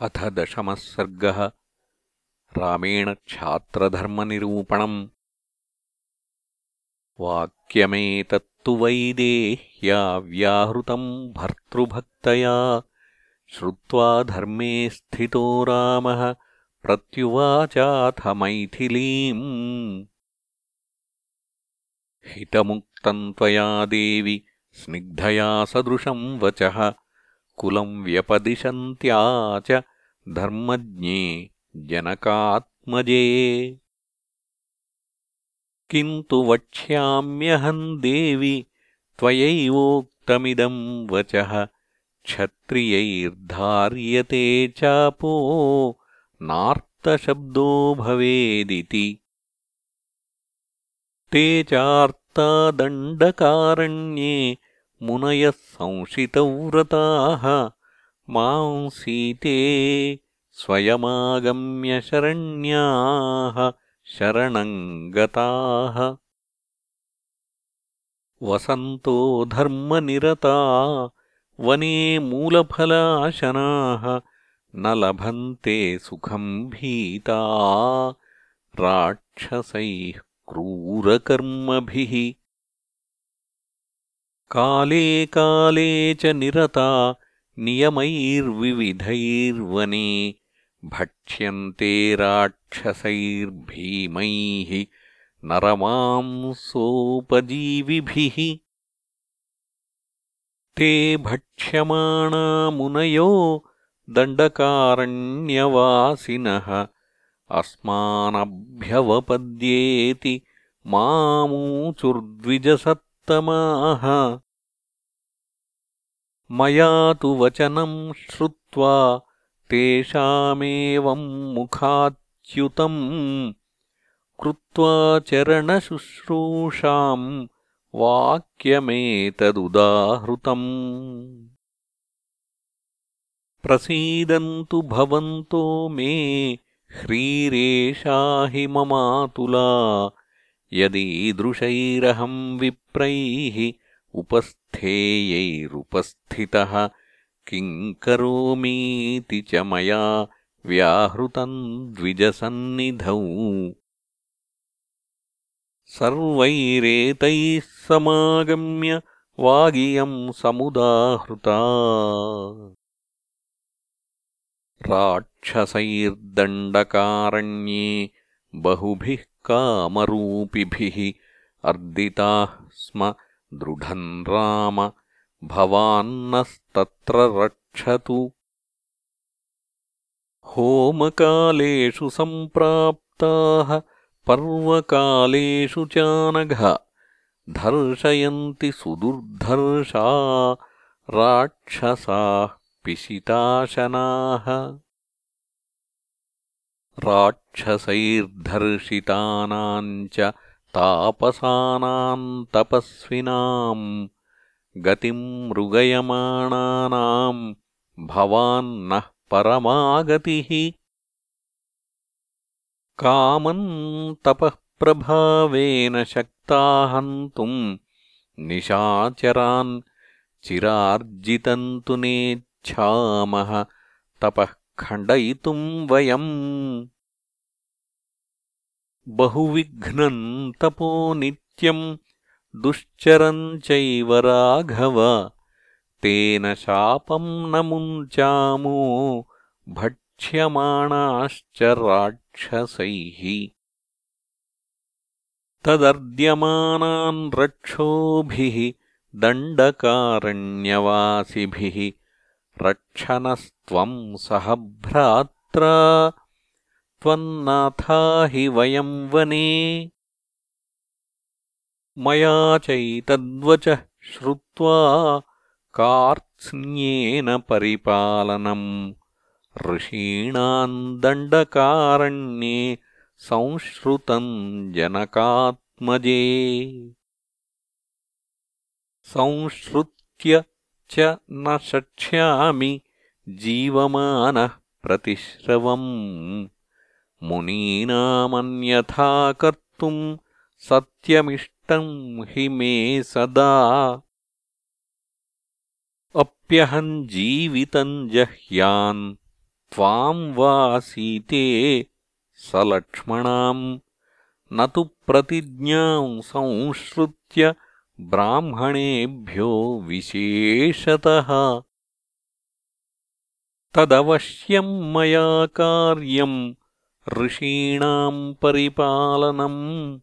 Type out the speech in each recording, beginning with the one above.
अथ दशमः सर्गः रामेण क्षात्रधर्मनिरूपणम् वाक्यमेतत्तु वैदेह्या व्याहृतम् भर्तृभक्तया। श्रुत्वा धर्मे स्थितो रामः प्रत्युवाचाथ मैथिलीम्। हितमुक्तम् त्वया देवि स्निग्धया सदृशम् वचः कुलम् व्यपदिशन्त्या च धर्मज्ञे जनकात्मजे। किन्तु वक्ष्याम्यहम् देवि त्वयैवोक्तमिदम् वचः क्षत्रियैर्धार्यते चापो नार्तशब्दो भवेदिति। ते चार्तादण्डकारण्ये मुनयः संशितव्रताः। मां सीते स्वयमागम्यशरण्याः शरणम् गताः। वसन्तो धर्मनिरता वने मूलफलाशनाः न लभन्ते सुखम् भीता। राक्षसैः क्रूरकर्मभिः काले काले च निरता नियमैर्विविधैर्वने भक्ष्यन्ते राक्षसैर्भीमैः नरमांसोपजीविभिः ते भक्ष्यमाणा मुनयो दण्डकारण्यवासिनः। अस्मानभ्यवपद्येति मामूचुर्द्विजसत्तमाः मया तु वचनम् श्रुत्वा तेषामेवम् मुखाच्युतम्। कृत्वा चरणशुश्रूषाम् वाक्यमेतदुदाहृतम्। प्रसीदन्तु भवन्तो मे ह्रीरेषा हि ममातुला यदीदृशैरहम् विप्रैः उपस्थेयैरुपस्थितः किम् करोमीति च मया व्याहृतम् द्विजसन्निधौ। सर्वैरेतैः समागम्य वागियम् समुदाहृता। राक्षसैर्दण्डकारण्ये बहुभिः कामरूपिभिः अर्दिताः स्म दृढम् राम भवान्नस्तत्र रक्षतु। होमकालेषु सम्प्राप्ताः पर्वकालेषु चानघ धर्षयन्ति सुदुर्धर्षा राक्षसाः पिशिताशनाः राक्षसैर्धर्षितानाम् च तापसानाम् तपस्विनाम् गतिम् मृगयमाणानाम् भवान्नः परमागतिः। कामम् तपःप्रभावेन शक्ता हन्तुम् निशाचरान् चिरार्जितम् तु नेच्छामः तपः खण्डयितुम् वयम्। बहुविघ्नम् तपो नित्यम् दुश्चरम् चैव राघव। तेन शापम् न मुञ्चामो भक्ष्यमाणाश्च राक्षसैः। तदर्द्यमानान् रक्षोभिः दण्डकारण्यवासिभिः रक्षनस्त्वम् सह भ्रात्रा त्वन्नाथा हि वयम् वने। मया चैतद्वचः श्रुत्वा कार्त्स्न्येन परिपालनम् ऋषीणाम् दण्डकारण्ये संश्रुतम् जनकात्मजे। संश्रुत्य च न शक्ष्यामि जीवमानः प्रतिश्रवम्। मुनीनामन्यथा कर्तुम् सत्यमिष्टम् हि मे सदा। अप्यहम् जीवितम् जह्यान् त्वाम् वा सीते स लक्ष्मणाम् न तु प्रतिज्ञाम् संश्रुत्य ब्राह्मणेभ्यो विशेषतः। तदवश्यम् मया कार्यम् ऋषीणाम् परिपालनम्।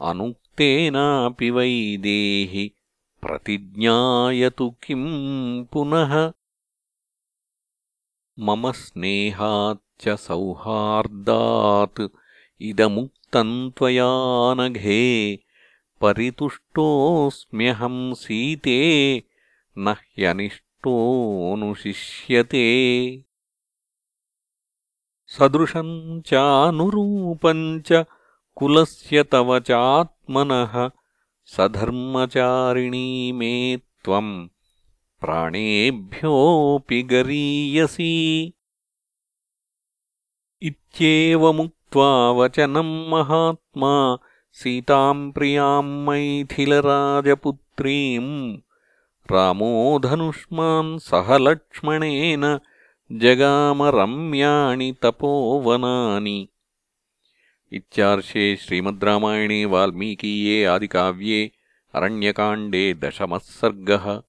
अनुक्तेनापि वै देहि प्रतिज्ञायतु किम् पुनः। मम स्नेहाच्च सौहार्दात् इदमुक्तम् त्वया नघे परितुष्टोऽस्म्यहम् सीते न ह्यनिष्टोऽनुशिष्यते सदृशम् चानुरूपम् च कुलस्य तव चात्मनः सधर्मचारिणी मे त्वम् प्राणेभ्योऽपि गरीयसी। इत्येवमुक्त्वा वचनम् महात्मा सीताम् प्रियाम् मैथिलराजपुत्रीम् रामो धनुष्मान् सह लक्ष्मणेन जगामरम्याणि तपोवनानि। इत्यार्षे श्रीमद्रामायणे वाल्मीकीये आदिकाव्ये अरण्यकाण्डे दशमः सर्गः